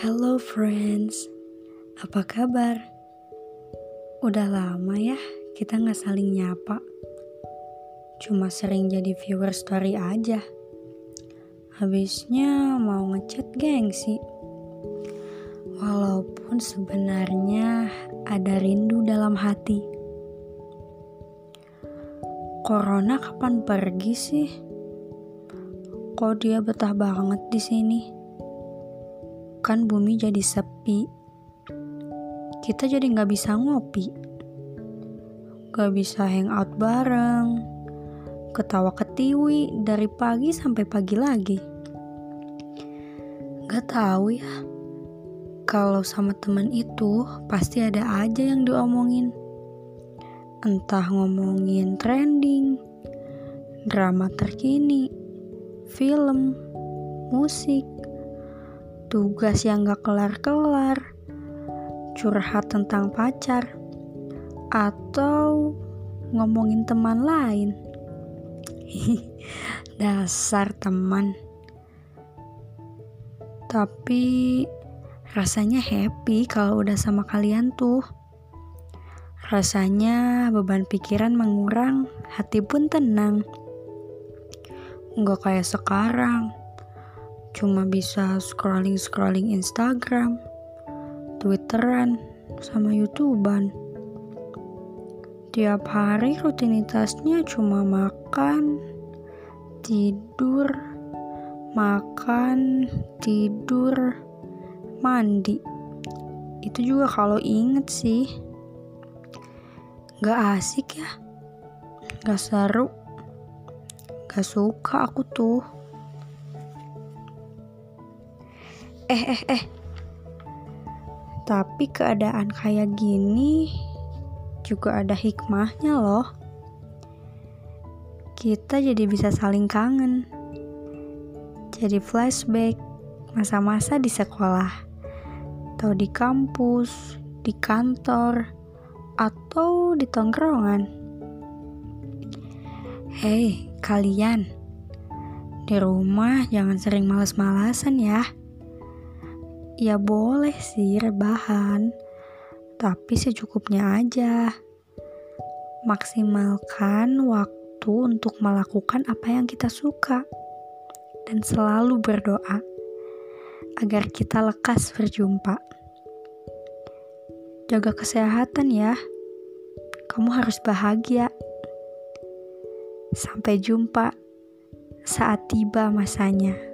Hello friends, apa kabar? Udah lama ya kita nggak saling nyapa. Cuma sering jadi viewer story aja. Habisnya mau ngechat gengsi. Walaupun sebenarnya ada rindu dalam hati. Corona kapan pergi sih? Kok dia betah banget di sini? Kan bumi jadi sepi. Kita jadi nggak bisa ngopi, nggak bisa hangout bareng, ketawa ketiwi dari pagi sampai pagi lagi. Gak tahu ya, kalau sama temen itu pasti ada aja yang diomongin. Entah ngomongin trending, drama terkini, film, musik, tugas yang gak kelar-kelar, curhat tentang pacar, atau ngomongin teman lain. Dasar teman. Tapi rasanya happy kalau udah sama kalian tuh. Rasanya beban pikiran mengurang, hati pun tenang. Nggak kayak sekarang cuma bisa scrolling-scrolling Instagram, Twitteran, sama YouTubean. Tiap hari rutinitasnya cuma makan, tidur, makan, tidur, mandi. Itu juga kalau inget sih. Gak asik ya. Gak seru. Gak suka aku tuh. Eh, eh, eh. Tapi keadaan kayak gini juga ada hikmahnya loh. Kita jadi bisa saling kangen. Jadi flashback masa-masa di sekolah, atau di kampus, di kantor, atau di tongkrongan. Hei, kalian. Di rumah jangan sering males-malasan ya. Ya boleh sih rebahan, tapi secukupnya aja. Maksimalkan waktu untuk melakukan apa yang kita suka dan selalu berdoa agar kita lekas berjumpa. Jaga kesehatan ya. Kamu harus bahagia. Sampai jumpa saat tiba masanya.